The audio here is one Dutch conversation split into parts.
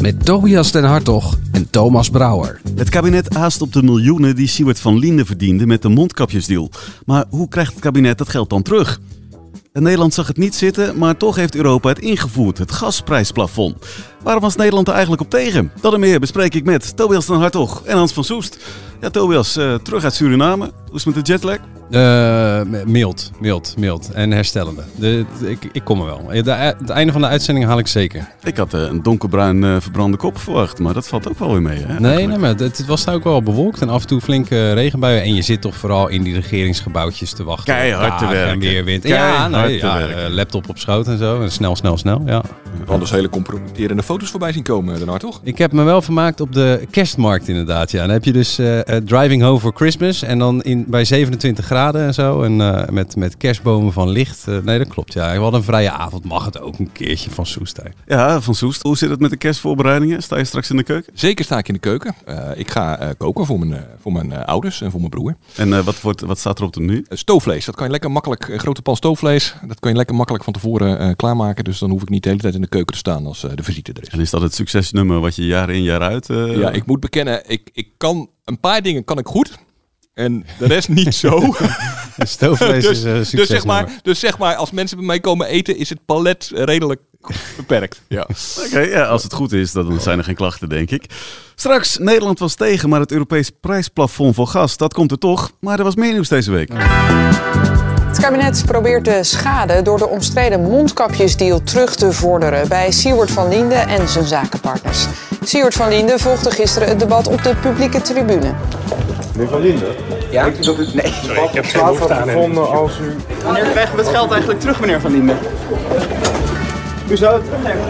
Met Tobias den Hartog en Thomas Brouwer. Het kabinet haast op de miljoenen die Siewert van Linde verdiende met de mondkapjesdeal. Maar hoe krijgt het kabinet dat geld dan terug? En Nederland zag het niet zitten, maar toch heeft Europa het ingevoerd, het gasprijsplafond. Waarom was Nederland er eigenlijk op tegen? Dat en meer bespreek ik met Tobias den Hartog en Hans van Soest. Ja, Tobias, uh, terug uit Suriname. Hoe is het met de jetlag? Uh, mild, mild, mild en herstellende. De, ik, ik kom er wel. De, het einde van de uitzending haal ik zeker. Ik had uh, een donkerbruin uh, verbrande kop verwacht, maar dat valt ook wel weer mee. Hè, nee, nee, maar het, het was daar ook wel bewolkt en af en toe flinke regenbuien. En je zit toch vooral in die regeringsgebouwtjes te wachten. Keihard te werken. En weer wind. Ja, nee, ja laptop op schoot en zo. En snel, snel, snel. Ja. Anders hele compromitterende foto's voorbij zien komen daarna, toch? Ik heb me wel vermaakt op de kerstmarkt inderdaad. Ja. Dan heb je dus driving home for Christmas en dan in, bij 27 graden en zo. En uh, met, met kerstbomen van licht. Uh, nee, dat klopt. Ja, we hadden een vrije avond. Mag het ook een keertje van Soest? Hè? Ja, van Soest. Hoe zit het met de kerstvoorbereidingen? Sta je straks in de keuken? Zeker sta ik in de keuken. Uh, ik ga koken voor mijn, voor mijn ouders en voor mijn broer. En wat, wordt, wat staat er op de menu? stoofvlees. Dat kan je lekker makkelijk. Een grote pan stoofvlees. Dat kan je lekker makkelijk van tevoren klaarmaken. Dus dan hoef ik niet de hele tijd in de keuken te staan als de visite er is. En is dat het succesnummer wat je jaar in jaar uit... Ja, ik moet bekennen. Ik, ik kan een paar dingen kan ik goed. En de rest niet zo. Stoofvlees dus, is uh, succes dus zeg, maar, dus zeg maar, als mensen bij mij komen eten, is het palet redelijk beperkt. Ja. Oké, okay, ja, als het goed is, dan zijn er geen klachten, denk ik. Straks, Nederland was tegen, maar het Europees prijsplafond voor gas, dat komt er toch. Maar er was meer nieuws deze week. Het kabinet probeert de schade door de omstreden mondkapjesdeal terug te vorderen bij Siewert van Linde en zijn zakenpartners. Siewert van Linde volgde gisteren het debat op de publieke tribune. Meneer Van Linde? Ja? Denkt u dat u nee. Sorry, ik heb geen behoefte aan gevonden als u... Wanneer krijgen we het geld eigenlijk terug, meneer Van Linde? U zou het terugnemen.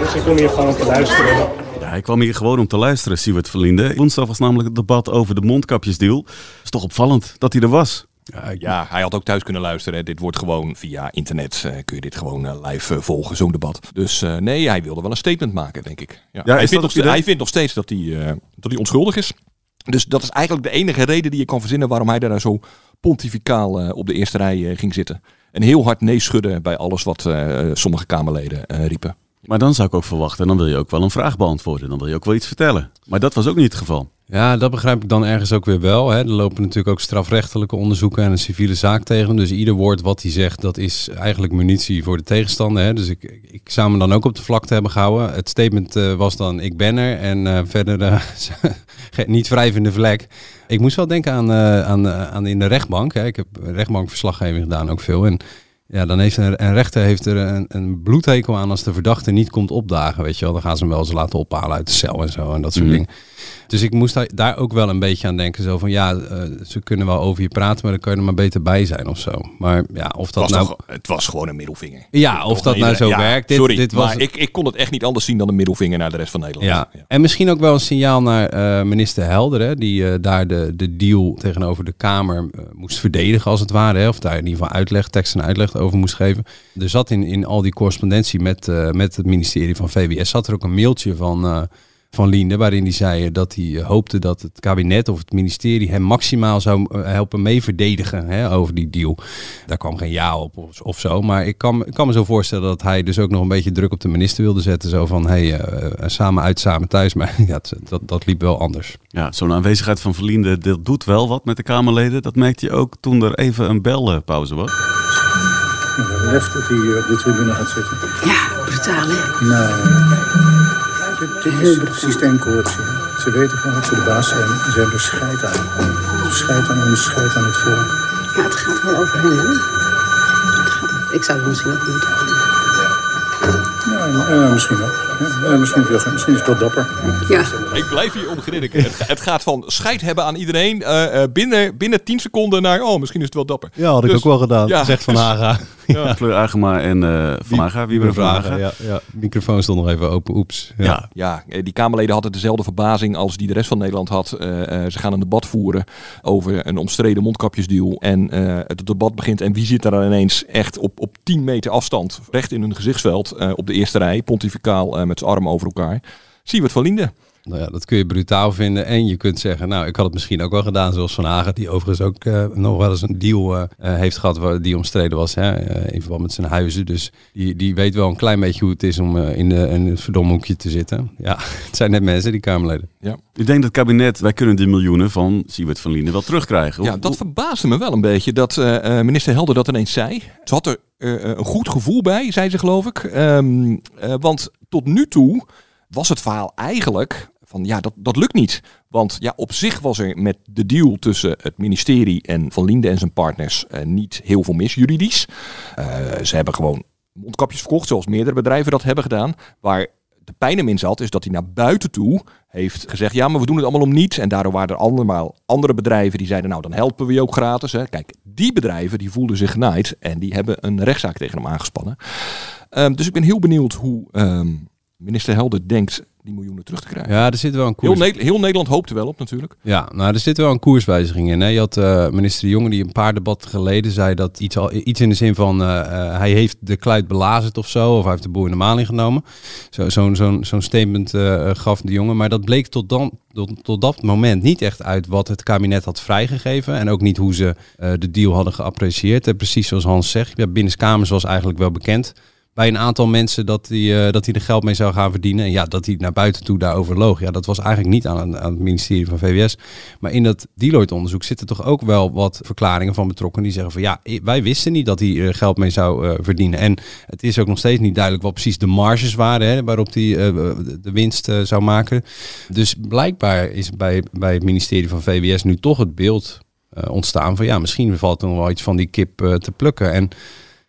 Dus ik kom hier gewoon om te luisteren. Ja, hij kwam hier gewoon om te luisteren, Siewert van Linde. Woensdag was namelijk het debat over de mondkapjesdeal. Het is toch opvallend dat hij er was. Ja, ja, hij had ook thuis kunnen luisteren. Dit wordt gewoon via internet. Uh, kun je dit gewoon uh, live uh, volgen, zo'n debat. Dus nee, hij wilde wel een statement maken, denk ik. Ja. hij, vindt nog, hij, vindt nog, steeds dat hij, dat hij onschuldig is. Dus dat is eigenlijk de enige reden die je kan verzinnen waarom hij daar zo pontificaal op de eerste rij ging zitten. En heel hard nee schudden bij alles wat sommige Kamerleden riepen. Maar dan zou ik ook verwachten, dan wil je ook wel een vraag beantwoorden. Dan wil je ook wel iets vertellen. Maar dat was ook niet het geval. Ja, dat begrijp ik dan ergens ook weer wel. Hè. Er lopen natuurlijk ook strafrechtelijke onderzoeken en een civiele zaak tegen. Dus ieder woord wat hij zegt, dat is eigenlijk munitie voor de tegenstander. Hè. Dus ik, ik zou me dan ook op de vlakte hebben gehouden. Het statement uh, was dan, ik ben er. En uh, verder uh, niet wrijvende vlek. Ik moest wel denken aan, aan, aan in de rechtbank. Hè. Ik heb rechtbankverslaggeving gedaan ook veel. En ja, dan heeft een, een rechter heeft er een, een bloedhekel aan als de verdachte niet komt opdagen. Weet je wel, dan gaan ze hem wel eens laten ophalen uit de cel en zo en dat soort mm. dingen. Dus ik moest daar ook wel een beetje aan denken. Zo van ja, uh, ze kunnen wel over je praten, maar dan kun je er maar beter bij zijn of zo. Maar ja, of dat het nou. Het was gewoon een middelvinger. Ja, of dat nou zo ja, werkt. Dit, sorry, dit was... maar ik, ik kon het echt niet anders zien dan een middelvinger naar de rest van Nederland. Ja. ja. En misschien ook wel een signaal naar uh, minister Helder, hè, die uh, daar de, de deal tegenover de Kamer moest verdedigen, als het ware. Hè, of daar in ieder geval uitleg, tekst en uitleg over moest geven. Er zat in, in al die correspondentie met, met het ministerie van VWS zat er ook een mailtje van van Linde, waarin hij zei dat hij hoopte dat het kabinet of het ministerie hem maximaal zou helpen mee verdedigen hè, over die deal. Daar kwam geen ja op of, zo, maar ik kan, ik kan me zo voorstellen dat hij dus ook nog een beetje druk op de minister wilde zetten. Zo van, hé, hey, uh, samen uit, samen thuis. Maar ja, dat, dat liep wel anders. Ja, zo'n aanwezigheid van Verlinde, dat doet wel wat met de Kamerleden. Dat merkte je ook toen er even een belpauze was. Lef dat hij op de tribune gaat zitten. Ja, brutaal hè? Nou, dit, dit is systeemcorruptie. Ze weten gewoon dat ze de baas zijn. Ze hebben scheid aan. Scheid aan ons, scheid aan het volk. Ja, het gaat wel over hen, hè? Ik zou het misschien ook moeten. Ja, ja misschien ook. Ja, misschien, misschien is het wel dapper. Ja. Ik blijf hier om grinniken. Het, het, gaat van scheid hebben aan iedereen uh, binnen, binnen 10 seconden naar, oh, misschien is het wel dapper. Ja, had ik dus, ook wel gedaan, ja, zegt Van Haga. Ja. Fleur Agema en uh, Van Haga, wie Van Haga. Ja, ja, microfoon stond nog even open, oeps. Ja. ja, die Kamerleden hadden dezelfde verbazing als die de rest van Nederland had. Uh, ze gaan een debat voeren over een omstreden mondkapjesdeal. En het debat begint en wie zit daar ineens echt op, op 10 meter afstand, recht in hun gezichtsveld, op de eerste rij, pontificaal met zijn armen over elkaar. Siewert van Linden. Nou ja, dat kun je brutaal vinden. En je kunt zeggen, nou, ik had het misschien ook wel gedaan, zoals Van Hagen, die overigens ook uh, nog wel eens een deal uh, heeft gehad die omstreden was, hè, uh, in verband met zijn huizen. Dus die, die weet wel een klein beetje hoe het is om in, de, in het verdomme hoekje te zitten. Ja, het zijn net mensen, die Kamerleden. Ja. Ik denk dat het kabinet, wij kunnen die miljoenen van Siewert van Linden wel terugkrijgen. Ja, dat verbaasde me wel een beetje dat minister Helder dat ineens zei. Ze had er een goed gevoel bij, zei ze geloof ik. Um, want tot nu toe was het verhaal eigenlijk van ja, dat, dat lukt niet. Want ja, op zich was er met de deal tussen het ministerie en Van Linde en zijn partners uh, niet heel veel mis juridisch. Uh, ze hebben gewoon mondkapjes verkocht, zoals meerdere bedrijven dat hebben gedaan. Waar de pijn hem in zat, is dat hij naar buiten toe heeft gezegd: ja, maar we doen het allemaal om niets. En daardoor waren er allemaal andere bedrijven die zeiden: nou, dan helpen we je ook gratis. Hè. Kijk, die bedrijven die voelden zich genaaid en die hebben een rechtszaak tegen hem aangespannen. Um, dus ik ben heel benieuwd hoe um, minister Helder denkt die miljoenen terug te krijgen. Ja, er zit wel een koers. Heel, heel Nederland hoopt er wel op natuurlijk. Ja, nou, er zit wel een koerswijziging in. Hè. Je had uh, minister De Jonge die een paar debatten geleden zei dat iets, al, iets in de zin van uh, uh, hij heeft de kluit belazerd of zo, of hij heeft de boer in de maling genomen. Zo'n zo, statement gaf De Jonge. Maar dat bleek tot, dan, tot, tot, dat moment niet echt uit wat het kabinet had vrijgegeven en ook niet hoe ze de deal hadden geapprecieerd. En precies zoals Hans zegt, ja, binnenskamers was eigenlijk wel bekend bij een aantal mensen dat hij, uh, dat hij er geld mee zou gaan verdienen. En ja, dat hij naar buiten toe daarover loog. Ja, dat was eigenlijk niet aan, aan het ministerie van VWS. Maar in dat Deloitte-onderzoek zitten toch ook wel wat verklaringen van betrokkenen die zeggen van ja, wij wisten niet dat hij er geld mee zou uh, verdienen. En het is ook nog steeds niet duidelijk wat precies de marges waren hè, waarop hij de winst zou maken. Dus blijkbaar is bij, bij het ministerie van VWS nu toch het beeld ontstaan van ja, misschien valt er nog wel iets van die kip te plukken. En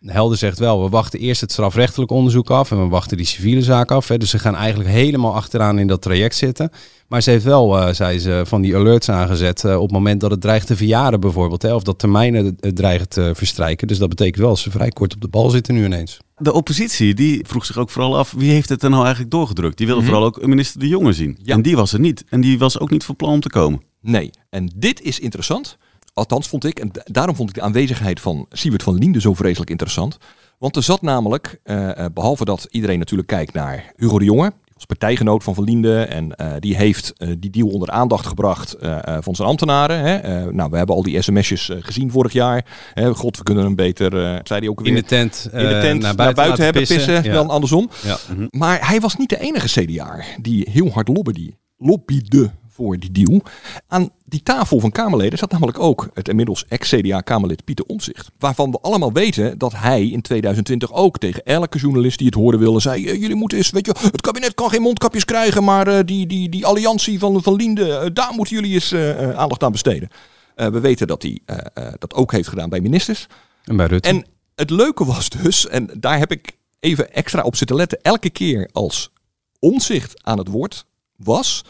Helder zegt wel, we wachten eerst het strafrechtelijk onderzoek af en we wachten die civiele zaak af. Hè. Dus ze gaan eigenlijk helemaal achteraan in dat traject zitten. Maar ze heeft wel, uh, zei ze, van die alerts aangezet uh, op het moment dat het dreigt te verjaren bijvoorbeeld. Hè, of dat termijnen dreigen te verstrijken. Dus dat betekent wel dat ze vrij kort op de bal zitten nu ineens. De oppositie die vroeg zich ook vooral af, wie heeft het er nou eigenlijk doorgedrukt? Die wilde mm -hmm. vooral ook minister De Jonge zien. Ja. En die was er niet. En die was ook niet van plan om te komen. Nee, en dit is interessant. Althans vond ik, en daarom vond ik de aanwezigheid van Siewert van Liende zo vreselijk interessant. Want er zat namelijk, uh, behalve dat iedereen natuurlijk kijkt naar Hugo de Jonge, als partijgenoot van Van Liende. En uh, die heeft uh, die deal onder aandacht gebracht van zijn ambtenaren. Hè. nou, we hebben al die sms'jes gezien vorig jaar. Hè. God, we kunnen hem beter, zei hij ook weer. In de tent, in de tent naar buiten, naar buiten hebben pissen, pissen ja. dan andersom. Ja. Maar hij was niet de enige CDA die heel hard lobbyde. lobbyde voor die deal. Aan die tafel van Kamerleden zat namelijk ook het inmiddels ex-CDA-Kamerlid Pieter Omtzigt. Waarvan we allemaal weten dat hij in 2020 ook tegen elke journalist die het hoorde wilde zei... Uh, jullie moeten eens, weet je, het kabinet kan geen mondkapjes krijgen, maar uh, die, die, die alliantie van, van Linde, uh, daar moeten jullie eens aandacht aan besteden. we weten dat hij dat ook heeft gedaan bij ministers. En bij Rutte. En het leuke was dus, en daar heb ik even extra op zitten letten, elke keer als Omtzigt aan het woord was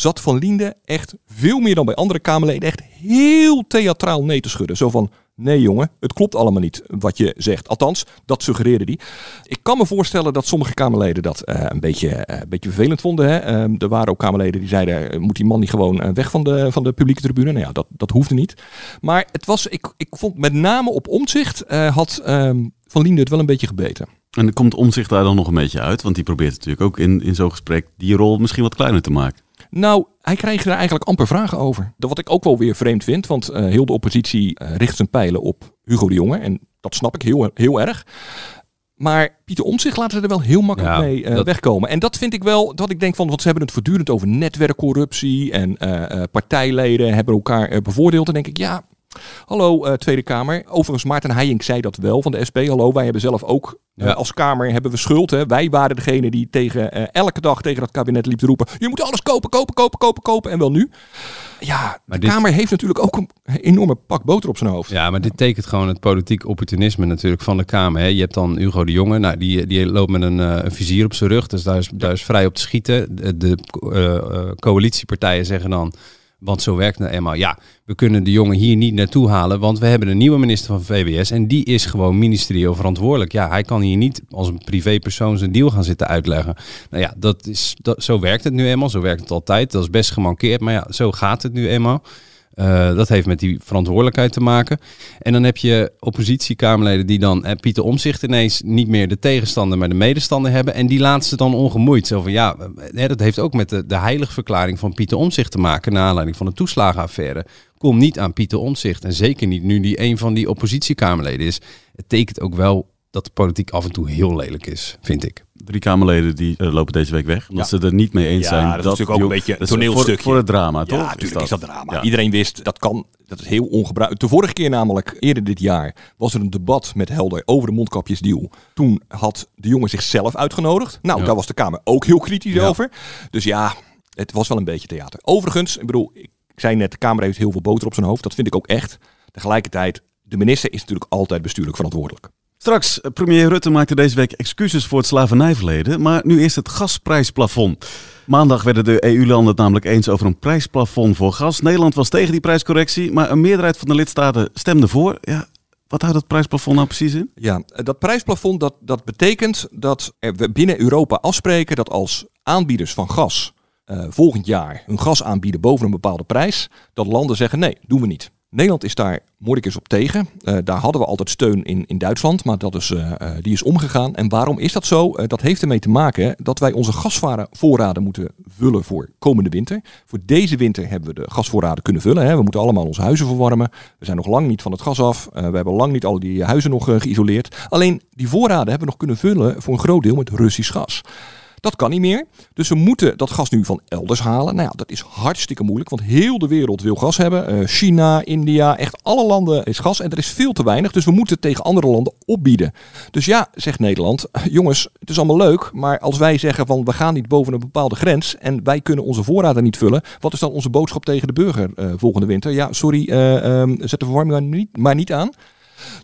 zat Van Linde echt veel meer dan bij andere Kamerleden echt heel theatraal nee te schudden. Zo van, nee jongen, het klopt allemaal niet wat je zegt. Althans, dat suggereerde hij. Ik kan me voorstellen dat sommige Kamerleden dat uh, een, beetje, een beetje vervelend vonden. Hè? Uh, er waren ook Kamerleden die zeiden, eh, moet die man niet gewoon weg van de, van de publieke tribune? Nou ja, dat, dat hoefde niet. Maar het was, ik, ik vond met name op omzicht had ehm, Van Linde het wel een beetje gebeten. En komt omzicht daar dan nog een beetje uit? Want die probeert natuurlijk ook in, in zo'n gesprek die rol misschien wat kleiner te maken. Nou, hij kreeg er eigenlijk amper vragen over. Wat ik ook wel weer vreemd vind, want uh, heel de oppositie uh, richt zijn pijlen op Hugo de Jonge. En dat snap ik heel, heel erg. Maar Pieter Omtzigt laten ze er wel heel makkelijk ja, mee uh, dat... wegkomen. En dat vind ik wel, dat ik denk van, want ze hebben het voortdurend over netwerkcorruptie en partijleden hebben elkaar bevoordeeld. En denk ik, ja, Hallo uh, Tweede Kamer. Overigens, Maarten Heijink zei dat wel van de SP. Hallo, wij hebben zelf ook uh, als Kamer hebben we schuld. Hè. Wij waren degene die tegen, uh, elke dag tegen dat kabinet liep te roepen. Je moet alles kopen, kopen, kopen, kopen, kopen. En wel nu. ja, maar de Kamer heeft natuurlijk ook een enorme pak boter op zijn hoofd. Ja, maar dit tekent gewoon het politiek opportunisme natuurlijk van de Kamer. Hè. Je hebt dan Hugo de Jonge, nou, die, die loopt met een, uh, een vizier op zijn rug. Dus daar is, daar is vrij op te schieten. De, de coalitiepartijen zeggen dan want zo werkt het eenmaal. Ja, we kunnen de jongen hier niet naartoe halen, want we hebben een nieuwe minister van VWS en die is gewoon ministerieel verantwoordelijk. Ja, hij kan hier niet als een privépersoon zijn deal gaan zitten uitleggen. Nou ja, dat is, dat, zo werkt het nu eenmaal, zo werkt het altijd. Dat is best gemankeerd, maar ja, zo gaat het nu eenmaal. Uh, dat heeft met die verantwoordelijkheid te maken. En dan heb je oppositiekamerleden die dan eh, Pieter Omzicht ineens niet meer de tegenstander, maar de medestander hebben. En die laten ze dan ongemoeid. Zo van ja, eh, dat heeft ook met de, de heiligverklaring van Pieter Omzicht te maken. Naar aanleiding van de toeslagenaffaire. Kom niet aan Pieter Omzicht. En zeker niet nu die een van die oppositiekamerleden is. Het tekent ook wel dat de politiek af en toe heel lelijk is, vind ik. Drie Kamerleden die uh, lopen deze week weg. Omdat ze er niet mee eens ja, zijn. Dat, dat is natuurlijk ook een beetje een toneelstukje. Voor, voor, het drama, toch? Ja, natuurlijk is dat, drama. Iedereen wist, dat kan, dat is heel ongebruikelijk. De vorige keer namelijk, eerder dit jaar, was er een debat met Helder over de mondkapjesdeal. Toen had de jongen zichzelf uitgenodigd. Nou, daar was de Kamer ook heel kritisch over. Dus ja, het was wel een beetje theater. Overigens, ik bedoel, ik zei net, de Kamer heeft heel veel boter op zijn hoofd. Dat vind ik ook echt. Tegelijkertijd, de minister is natuurlijk altijd bestuurlijk verantwoordelijk. Straks, eh, premier Rutte maakte deze week excuses voor het slavernijverleden, maar nu is het gasprijsplafond. Maandag werden de EU-landen het namelijk eens over een prijsplafond voor gas. Nederland was tegen die prijscorrectie, maar een meerderheid van de lidstaten stemde voor. Ja, wat houdt dat prijsplafond nou precies in? Ja, dat prijsplafond dat, dat betekent dat we binnen Europa afspreken dat als aanbieders van gas uh, volgend jaar hun gas aanbieden boven een bepaalde prijs, dat landen zeggen nee, doen we niet. Nederland is daar eens op tegen. Uh, daar hadden we altijd steun in, in Duitsland, maar dat is, uh, die is omgegaan. En waarom is dat zo? Dat heeft ermee te maken dat wij onze gasvoorraden moeten vullen voor komende winter. Voor deze winter hebben we de gasvoorraden kunnen vullen. Hè. We moeten allemaal onze huizen verwarmen. We zijn nog lang niet van het gas af. we hebben lang niet al die huizen nog geïsoleerd. Alleen die voorraden hebben we nog kunnen vullen voor een groot deel met Russisch gas. Dat kan niet meer. Dus we moeten dat gas nu van elders halen. Nou ja, dat is hartstikke moeilijk, want heel de wereld wil gas hebben. Uh, China, India, echt alle landen is gas en er is veel te weinig. Dus we moeten tegen andere landen opbieden. Dus ja, zegt Nederland, jongens, het is allemaal leuk, maar als wij zeggen van we gaan niet boven een bepaalde grens en wij kunnen onze voorraden niet vullen, wat is dan onze boodschap tegen de burger uh, volgende winter? Ja, sorry, uh, um, zet de verwarming niet, maar niet aan.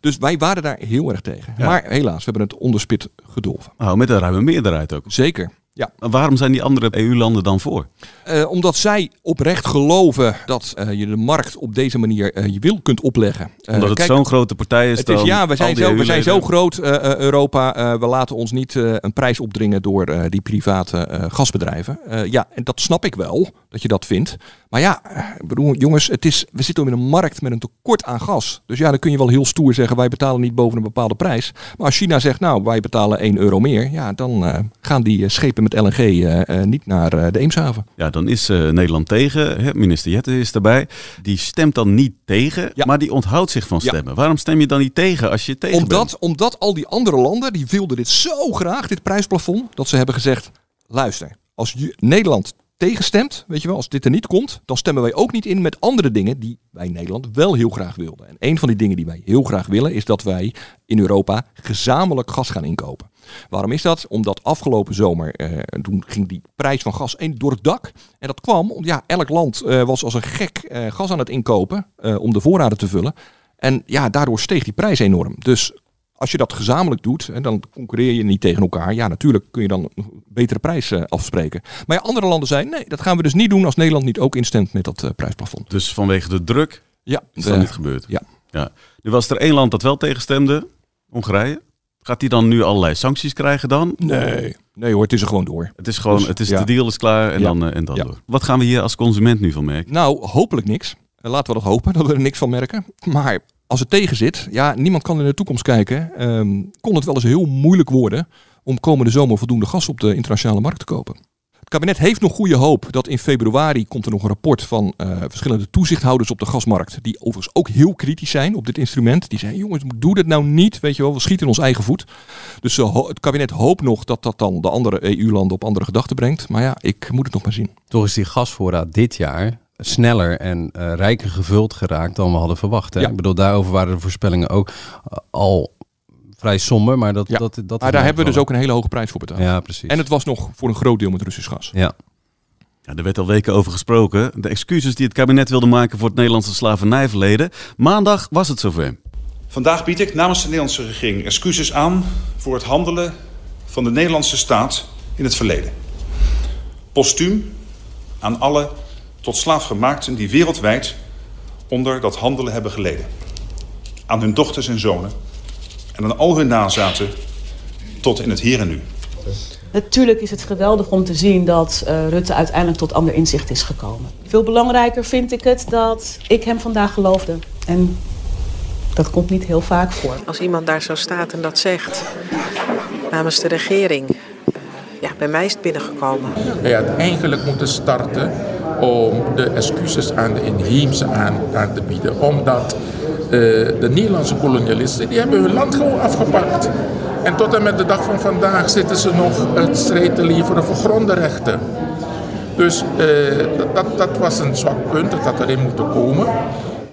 Dus wij waren daar heel erg tegen. Maar helaas, we hebben het onderspit gedolven. Oh, met een ruime meerderheid ook. Zeker. Ja. waarom zijn die andere EU-landen dan voor? Uh, omdat zij oprecht geloven dat uh, je de markt op deze manier uh, je wil kunt opleggen. omdat het zo'n grote partij is. Het is ja, we zijn, zo, we zijn zo groot, Europa. we laten ons niet een prijs opdringen door die private gasbedrijven. ja, en dat snap ik wel, dat je dat vindt. Maar ja, bedoel, jongens, het is, we zitten in een markt met een tekort aan gas. Dus ja, dan kun je wel heel stoer zeggen, wij betalen niet boven een bepaalde prijs. Maar als China zegt, nou, wij betalen 1 euro meer. Ja, dan gaan die schepen met LNG uh, uh, niet naar uh, de Eemshaven. Ja, dan is Nederland tegen. Hè? Minister Jette is erbij. Die stemt dan niet tegen, ja. maar die onthoudt zich van stemmen. Ja. Waarom stem je dan niet tegen als je tegen omdat, bent? Omdat al die andere landen, die wilden dit zo graag, dit prijsplafond, dat ze hebben gezegd, luister, als je, Nederland tegenstemt, weet je wel, als dit er niet komt, dan stemmen wij ook niet in met andere dingen die wij in Nederland wel heel graag wilden. En een van die dingen die wij heel graag willen is dat wij in Europa gezamenlijk gas gaan inkopen. Waarom is dat? Omdat afgelopen zomer, eh, toen ging die prijs van gas door het dak. En dat kwam, omdat ja, elk land eh, was als een gek eh, gas aan het inkopen om de voorraden te vullen. En ja, daardoor steeg die prijs enorm. Dus als je dat gezamenlijk doet, en dan concurreer je niet tegen elkaar. Ja, natuurlijk kun je dan een betere prijs uh, afspreken. Maar ja, andere landen zeiden, nee, dat gaan we dus niet doen als Nederland niet ook instemt met dat uh, prijsplafond. Dus vanwege de druk ja, is dat niet gebeurd? Ja. ja. Nu was er één land dat wel tegenstemde, Hongarije. Gaat hij dan nu allerlei sancties krijgen dan? Nee, nee hoor, het is er gewoon door. Het is gewoon, dus, het is, ja. de deal is klaar en ja. dan, uh, en dan ja. door. Wat gaan we hier als consument nu van merken? Nou, hopelijk niks. Laten we dat hopen, dat we er niks van merken. Maar als het tegen zit, ja, niemand kan in de toekomst kijken. Um, kon het wel eens heel moeilijk worden om komende zomer voldoende gas op de internationale markt te kopen. Het kabinet heeft nog goede hoop dat in februari komt er nog een rapport van uh, verschillende toezichthouders op de gasmarkt. Die overigens ook heel kritisch zijn op dit instrument. Die zeggen, jongens, doe dat nou niet. Weet je wel, we schieten in ons eigen voet. Dus uh, het kabinet hoopt nog dat dat dan de andere EU-landen op andere gedachten brengt. Maar ja, ik moet het nog maar zien. Toch is die gasvoorraad dit jaar sneller en uh, rijker gevuld geraakt dan we hadden verwacht. Hè? Ja. Ik bedoel, daarover waren de voorspellingen ook al vrij somber, maar dat... Ja. dat, dat maar daar hebben we dus ook een hele hoge prijs voor betaald. Ja, precies. En het was nog voor een groot deel met Russisch gas. Ja. Ja, er werd al weken over gesproken. De excuses die het kabinet wilde maken voor het Nederlandse slavernijverleden. Maandag was het zover. Vandaag bied ik namens de Nederlandse regering excuses aan voor het handelen van de Nederlandse staat in het verleden. Postuum aan alle tot slaafgemaakten die wereldwijd onder dat handelen hebben geleden. Aan hun dochters en zonen en aan al hun nazaten tot in het hier en nu. Natuurlijk is het geweldig om te zien dat uh, Rutte uiteindelijk tot ander inzicht is gekomen. Veel belangrijker vind ik het dat ik hem vandaag geloofde. En dat komt niet heel vaak voor. Als iemand daar zo staat en dat zegt namens de regering, ja, bij mij is het binnengekomen. Hij had eigenlijk moeten starten om de excuses aan de inheemse aan, aan te bieden. Omdat uh, de Nederlandse kolonialisten, die hebben hun land gewoon afgepakt. En tot en met de dag van vandaag zitten ze nog het strijd te leveren voor grondenrechten. Dus uh, dat, dat was een zwak punt, dat had erin moeten komen.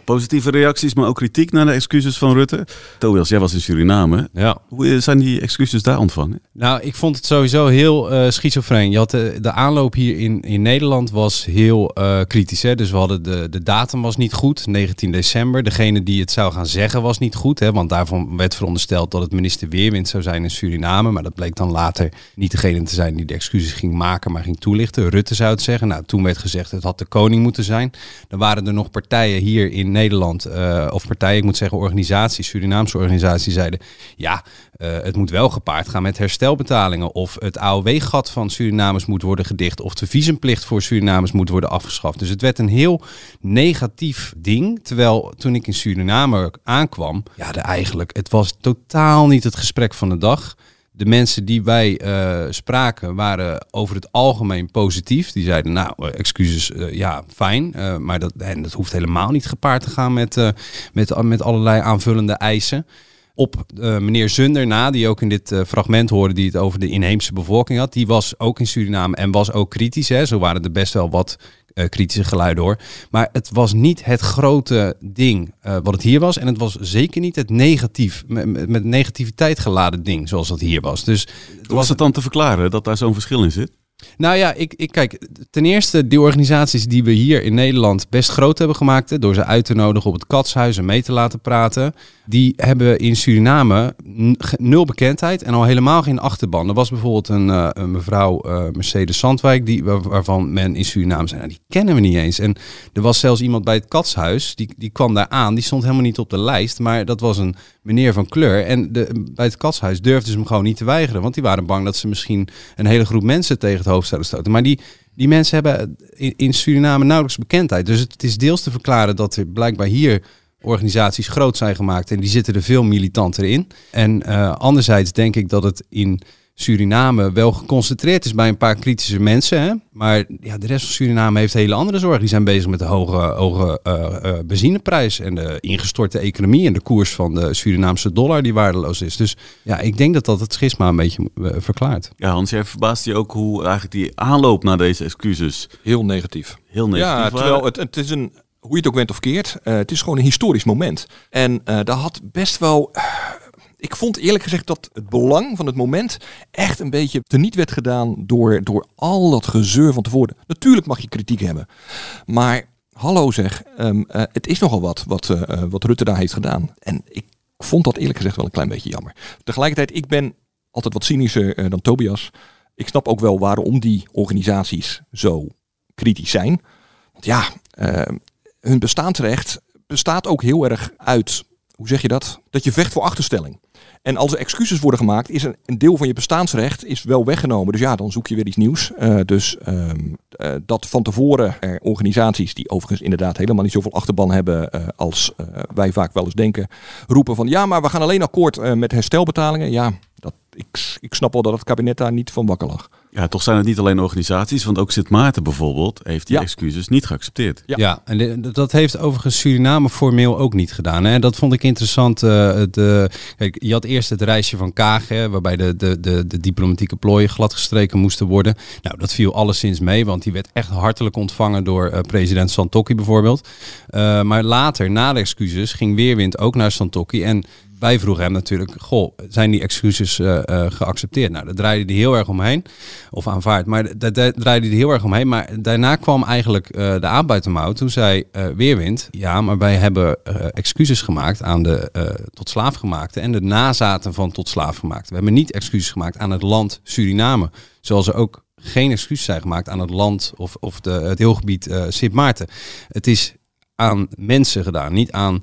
Positieve reacties, maar ook kritiek naar de excuses van Rutte. Tobias, jij was in Suriname. Ja. Hoe zijn die excuses daar ontvangen? Nou, ik vond het sowieso heel uh, schizofreen. Je had de, de, aanloop hier in, in Nederland was heel uh, kritisch. Hè? Dus we hadden de, de datum was niet goed, 19 december. Degene die het zou gaan zeggen was niet goed. Hè? Want daarvan werd verondersteld dat het minister Weerwind zou zijn in Suriname. Maar dat bleek dan later niet degene te zijn die de excuses ging maken, maar ging toelichten. Rutte zou het zeggen. Nou, toen werd gezegd het had de koning moeten zijn. Dan waren er nog partijen hier in Nederland, uh, of partijen, ik moet zeggen organisaties, Surinaamse organisaties, zeiden ja, uh, het moet wel gepaard gaan met herstelbetalingen. Of het AOW-gat van Surinamers moet worden gedicht. Of de visumplicht voor Surinamers moet worden afgeschaft. Dus het werd een heel negatief ding. Terwijl toen ik in Suriname aankwam, ja, de eigenlijk, het was totaal niet het gesprek van de dag. De mensen die wij uh, spraken waren over het algemeen positief. Die zeiden, nou, excuses, uh, ja, fijn. Maar dat, en dat hoeft helemaal niet gepaard te gaan met, met, met allerlei aanvullende eisen op meneer Zunder na, die ook in dit fragment hoorde, die het over de inheemse bevolking had. Die was ook in Suriname en was ook kritisch. Hè. Zo waren er best wel wat kritische geluiden hoor. Maar het was niet het grote ding wat het hier was. En het was zeker niet het negatief, met, met negativiteit geladen ding zoals dat hier was. Dus Hoe was het dan te verklaren dat daar zo'n verschil in zit? Nou ja, ik, ik kijk, ten eerste die organisaties die we hier in Nederland best groot hebben gemaakt, door ze uit te nodigen op het katshuis en mee te laten praten, die hebben in Suriname nul bekendheid en al helemaal geen achterban. Er was bijvoorbeeld een, een mevrouw uh, Mercedes Sandwijk, die, waarvan men in Suriname zei, nou, die kennen we niet eens. En er was zelfs iemand bij het katshuis, die, die kwam daar aan, die stond helemaal niet op de lijst, maar dat was een meneer van kleur. En de, bij het katshuis durfden ze hem gewoon niet te weigeren, want die waren bang dat ze misschien een hele groep mensen tegen hoofd zouden stoten. Maar die, die mensen hebben in, in Suriname nauwelijks bekendheid. Dus het, is deels te verklaren dat er blijkbaar hier organisaties groot zijn gemaakt en die zitten er veel militanter in. En uh, anderzijds denk ik dat het in Suriname wel geconcentreerd is bij een paar kritische mensen. Hè? Maar ja, de rest van Suriname heeft hele andere zorgen. Die zijn bezig met de hoge, hoge uh, uh, benzineprijs en de ingestorte economie en de koers van de Surinaamse dollar die waardeloos is. Dus ja, ik denk dat dat het schisma een beetje verklaart. Ja, Hans, jij verbaast je ook hoe eigenlijk die aanloop naar deze excuses... Heel negatief. Heel negatief. Ja, terwijl het, het is een hoe je het ook bent of keert, uh, het is gewoon een historisch moment. En uh, daar had best wel. Uh, ik vond eerlijk gezegd dat het belang van het moment echt een beetje teniet werd gedaan door, door al dat gezeur van tevoren. Natuurlijk mag je kritiek hebben, maar hallo zeg, um, het is nogal wat wat, wat Rutte daar heeft gedaan. En ik vond dat eerlijk gezegd wel een klein beetje jammer. Tegelijkertijd, ik ben altijd wat cynischer dan Tobias. Ik snap ook wel waarom die organisaties zo kritisch zijn. Want ja, hun bestaansrecht bestaat ook heel erg uit, hoe zeg je dat? Dat je vecht voor achterstelling. En als er excuses worden gemaakt, is een, deel van je bestaansrecht is wel weggenomen. Dus ja, dan zoek je weer iets nieuws. Uh, dus um, uh, dat van tevoren er organisaties, die overigens inderdaad helemaal niet zoveel achterban hebben als wij vaak wel eens denken, roepen van ja, maar we gaan alleen akkoord met herstelbetalingen. Ja, dat, ik, ik snap wel dat het kabinet daar niet van wakker lag. Ja, toch zijn het niet alleen organisaties, want ook Sint Maarten bijvoorbeeld heeft die ja. excuses niet geaccepteerd. Ja, ja en de, dat heeft overigens Suriname formeel ook niet gedaan. Hè. Dat vond ik interessant. Uh, de, kijk, je had eerst het reisje van Kaag, hè, waarbij de, de, de, de diplomatieke plooien gladgestreken moesten worden. Nou, dat viel alleszins mee, want die werd echt hartelijk ontvangen door uh, president Santokki bijvoorbeeld. Uh, maar later, na de excuses, ging Weerwind ook naar Santokki en wij vroegen hem natuurlijk, goh, zijn die excuses uh, geaccepteerd? Nou, daar draaide hij heel erg omheen, of aanvaard, maar daar draaide hij heel erg omheen. Maar daarna kwam eigenlijk uh, de aanbuitenmouw. Toen zei Weerwind, ja, maar wij hebben excuses gemaakt aan de tot slaafgemaakte en de nazaten van tot slaafgemaakte. We hebben niet excuses gemaakt aan het land Suriname, zoals er ook geen excuses zijn gemaakt aan het land of, of de, het deelgebied Sint Maarten. Het is aan mensen gedaan, niet aan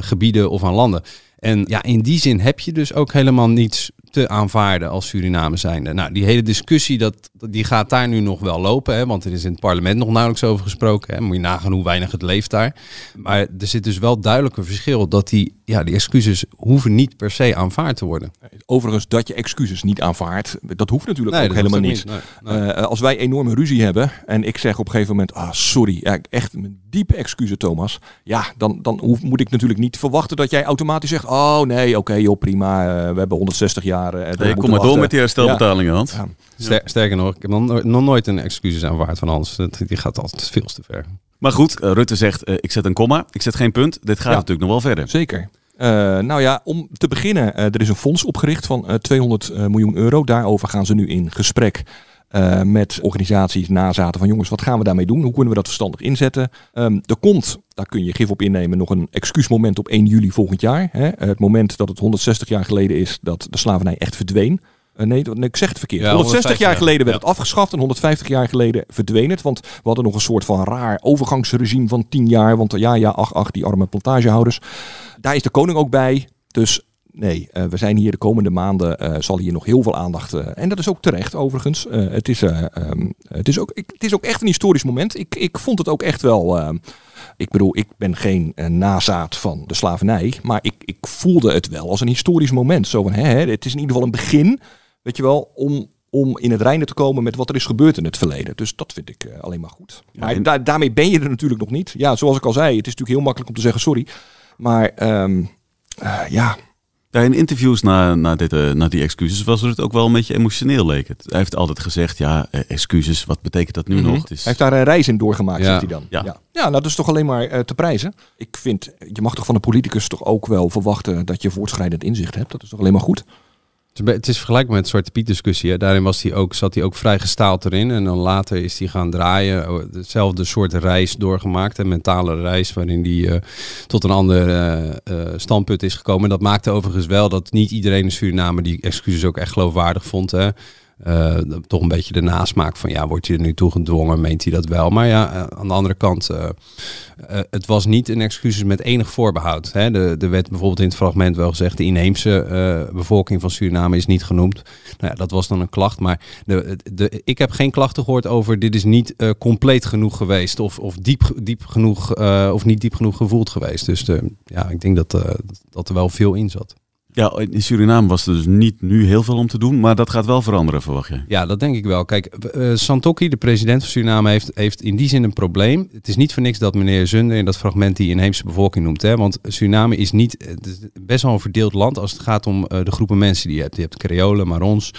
gebieden of aan landen. En ja, in die zin heb je dus ook helemaal niets te aanvaarden als Suriname zijnde. Nou, die hele discussie, dat, die gaat daar nu nog wel lopen. Hè, want er is in het parlement nog nauwelijks over gesproken. Hè. Moet je nagaan hoe weinig het leeft daar. Maar er zit dus wel duidelijk een verschil dat die, ja, die excuses hoeven niet per se aanvaard te worden. Overigens, dat je excuses niet aanvaardt, dat hoeft natuurlijk ook helemaal niet. Eh, als wij enorme ruzie hebben en ik zeg op een gegeven moment, ah sorry, ja, echt mijn diepe excuses Thomas. Ja, dan, dan hoef, moet ik natuurlijk niet verwachten dat jij automatisch zegt, oh nee, oké joh, prima, uh, we hebben 160 jaar uh, kom maar door met die herstelbetalingen. Sterker nog, ik heb nog, nog nooit een excuses aanvaard van Hans. Die gaat altijd veel te ver. Maar goed, eh, Rutte zegt, uh, ik zet een komma, ik zet geen punt. Dit gaat natuurlijk nog wel verder. Zeker. Uh, nou ja, om te beginnen, er is een fonds opgericht van 200 miljoen euro. Daarover gaan ze nu in gesprek. Uh, met organisaties nazaten van jongens, wat gaan we daarmee doen? Hoe kunnen we dat verstandig inzetten? Um, er komt, daar kun je gif op innemen, nog een excuusmoment op 1 juli volgend jaar. Hè? Het moment dat het 160 jaar geleden is dat de slavernij echt verdween. Uh, nee, ik zeg het verkeerd. Ja, 160 jaar geleden werd het afgeschaft en 150 jaar geleden verdween het. Want we hadden nog een soort van raar overgangsregime van 10 jaar. Want ja, ja, ach, ach, die arme plantagehouders. Daar is de koning ook bij. Dus nee, uh, we zijn hier de komende maanden, uh, zal hier nog heel veel aandacht. Uh, en dat is ook terecht overigens. het, is, um, het, is ook, ik, het is ook echt een historisch moment. Ik, ik vond het ook echt wel. Ehm, ik bedoel, ik ben geen nazaat van de slavernij. Maar ik, ik voelde het wel als een historisch moment. Zo van, hè, het is in ieder geval een begin weet je wel, om, om in het reinen te komen met wat er is gebeurd in het verleden. Dus dat vind ik alleen maar goed. maar da daarmee ben je er natuurlijk nog niet. Ja, zoals ik al zei, het is natuurlijk heel makkelijk om te zeggen sorry. Maar um, uh, ja. in interviews na, na, dit, uh, na die excuses was het ook wel een beetje emotioneel leek het. Hij heeft altijd gezegd, ja, excuses, wat betekent dat nu mm -hmm. nog? Het is... Hij heeft daar een reis in doorgemaakt, ja. zegt hij dan. Ja. ja. Ja. nou dat is toch alleen maar te prijzen. Ik vind, je mag toch van een politicus toch ook wel verwachten dat je voortschrijdend inzicht hebt. Dat is toch alleen maar goed. Het is vergelijkbaar met Zwarte Piet discussie. Daarin was hij ook, zat hij ook vrij gestaald erin. En dan later is hij gaan draaien. Oh, hetzelfde soort reis doorgemaakt. Een mentale reis waarin hij uh, tot een ander uh, uh, standpunt is gekomen. Dat maakte overigens wel dat niet iedereen in Suriname die excuses ook echt geloofwaardig vond. Hè. Uh, toch een beetje de nasmaak van ja, wordt hij er nu toe gedwongen, meent hij dat wel. Maar ja, uh, aan de andere kant, uh, het was niet een excuses met enig voorbehoud. Hè. De, de werd bijvoorbeeld in het fragment wel gezegd, de inheemse bevolking van Suriname is niet genoemd. Nou ja, dat was dan een klacht, maar de, de, ik heb geen klachten gehoord over dit is niet compleet genoeg geweest of, of diep, diep genoeg of niet diep genoeg gevoeld geweest. Dus ja, ik denk dat, dat er wel veel in zat. Ja, in Suriname was er dus niet nu heel veel om te doen, maar dat gaat wel veranderen, verwacht je? Ja, dat denk ik wel. Kijk, uh, de president van Suriname, heeft, heeft in die zin een probleem. Het is niet voor niks dat meneer Zunde in dat fragment die inheemse bevolking noemt. Hè? Want Suriname is niet is best wel een verdeeld land als het gaat om uh, de groepen mensen die je hebt. Je hebt Creolen, Marons,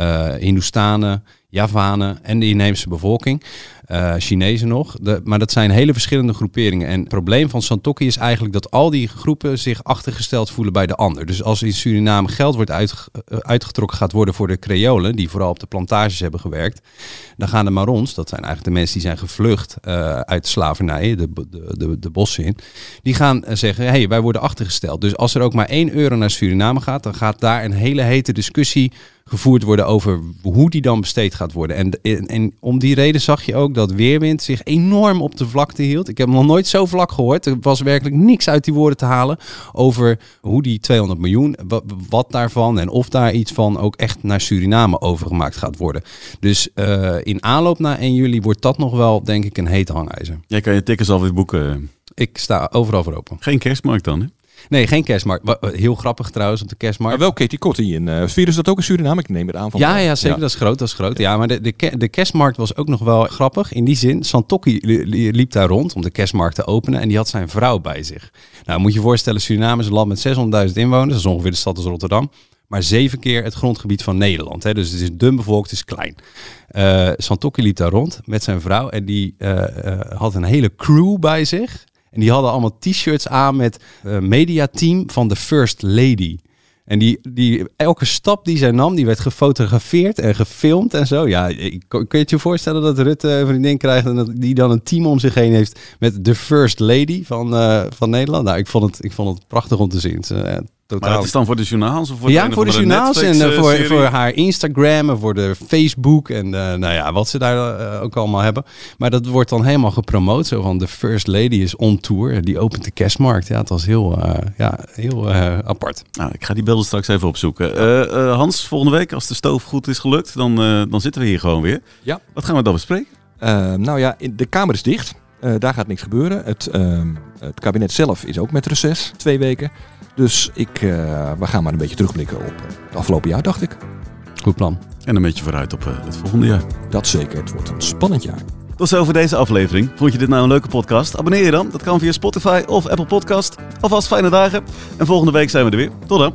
uh, Javanen en de inheemse bevolking. Uh, Chinezen nog. Maar dat zijn hele verschillende groeperingen. En het probleem van Santokki is eigenlijk dat al die groepen zich achtergesteld voelen bij de ander. Dus als in Suriname geld wordt uh, uitgetrokken gaat worden voor de Creolen, die vooral op de plantages hebben gewerkt, dan gaan de Marons, dat zijn eigenlijk de mensen die zijn gevlucht uh, uit slavernij, de, de, de, bossen in, die gaan zeggen, hé, hey, wij worden achtergesteld. Dus als er ook maar 1 euro naar Suriname gaat, dan gaat daar een hele hete discussie gevoerd worden over hoe die dan besteed gaat worden. En, en, en, om die reden zag je ook dat Weerwind zich enorm op de vlakte hield. Ik heb nog nooit zo vlak gehoord. Er was werkelijk niks uit die woorden te halen over hoe die 200 miljoen, wat, wat daarvan en of daar iets van ook echt naar Suriname overgemaakt gaat worden. Dus uh, in aanloop naar 1 juli wordt dat nog wel, denk ik, een heet hangijzer. Jij kan je tickets alweer boeken. Ik sta overal voor open. Geen kerstmarkt dan, hè? Nee, geen kerstmarkt. Heel grappig trouwens op de kerstmarkt. Maar wel Katie Kotti in. Uh, vieren ze dat ook in Suriname? Ik neem het aan van. Ja, ja zeker. Dat is groot. Dat is groot. Ja, maar de, de, de kerstmarkt was ook nog wel grappig. In die zin, Santokki liep daar rond om de kerstmarkt te openen. En die had zijn vrouw bij zich. Nou, moet je je voorstellen, Suriname is een land met 600.000 inwoners. Dat is ongeveer de stad als Rotterdam. Maar zeven keer het grondgebied van Nederland. Hè. Dus het is dun bevolkt, het is klein. Uh, Santokki liep daar rond met zijn vrouw. En die uh, had een hele crew bij zich. En die hadden allemaal t-shirts aan met uh, mediateam van de First Lady. En die, die, elke stap die zij nam, die werd gefotografeerd en gefilmd en zo. Ja, kun je het je voorstellen dat Rutte een vriendin krijgt en dat die dan een team om zich heen heeft met de First Lady van, uh, van Nederland? Nou, ik vond het, ik vond het prachtig om te zien. Totaal. Maar dat is dan voor de journaals? Of voor ja, voor de journaals en uh, voor, voor haar Instagram en voor de Facebook en uh, nou ja, wat ze daar uh, ook allemaal hebben. Maar dat wordt dan helemaal gepromoot. Zo van de First Lady is on tour. Die opent de kerstmarkt. Ja, het was heel, ja, heel apart. Nou, ik ga die beelden straks even opzoeken. Hans, volgende week als de stoof goed is gelukt, dan, dan zitten we hier gewoon weer. Ja. Wat gaan we dan bespreken? nou ja, de kamer is dicht. Daar gaat niks gebeuren. Het, ehm, het kabinet zelf is ook met reces, twee weken. Dus ik, uh, we gaan maar een beetje terugblikken op het afgelopen jaar, dacht ik. Goed plan. En een beetje vooruit op uh, het volgende jaar. Dat zeker. Het wordt een spannend jaar. Tot zover deze aflevering. Vond je dit nou een leuke podcast? Abonneer je dan. Dat kan via Spotify of Apple Podcast. Alvast fijne dagen. En volgende week zijn we er weer. Tot dan.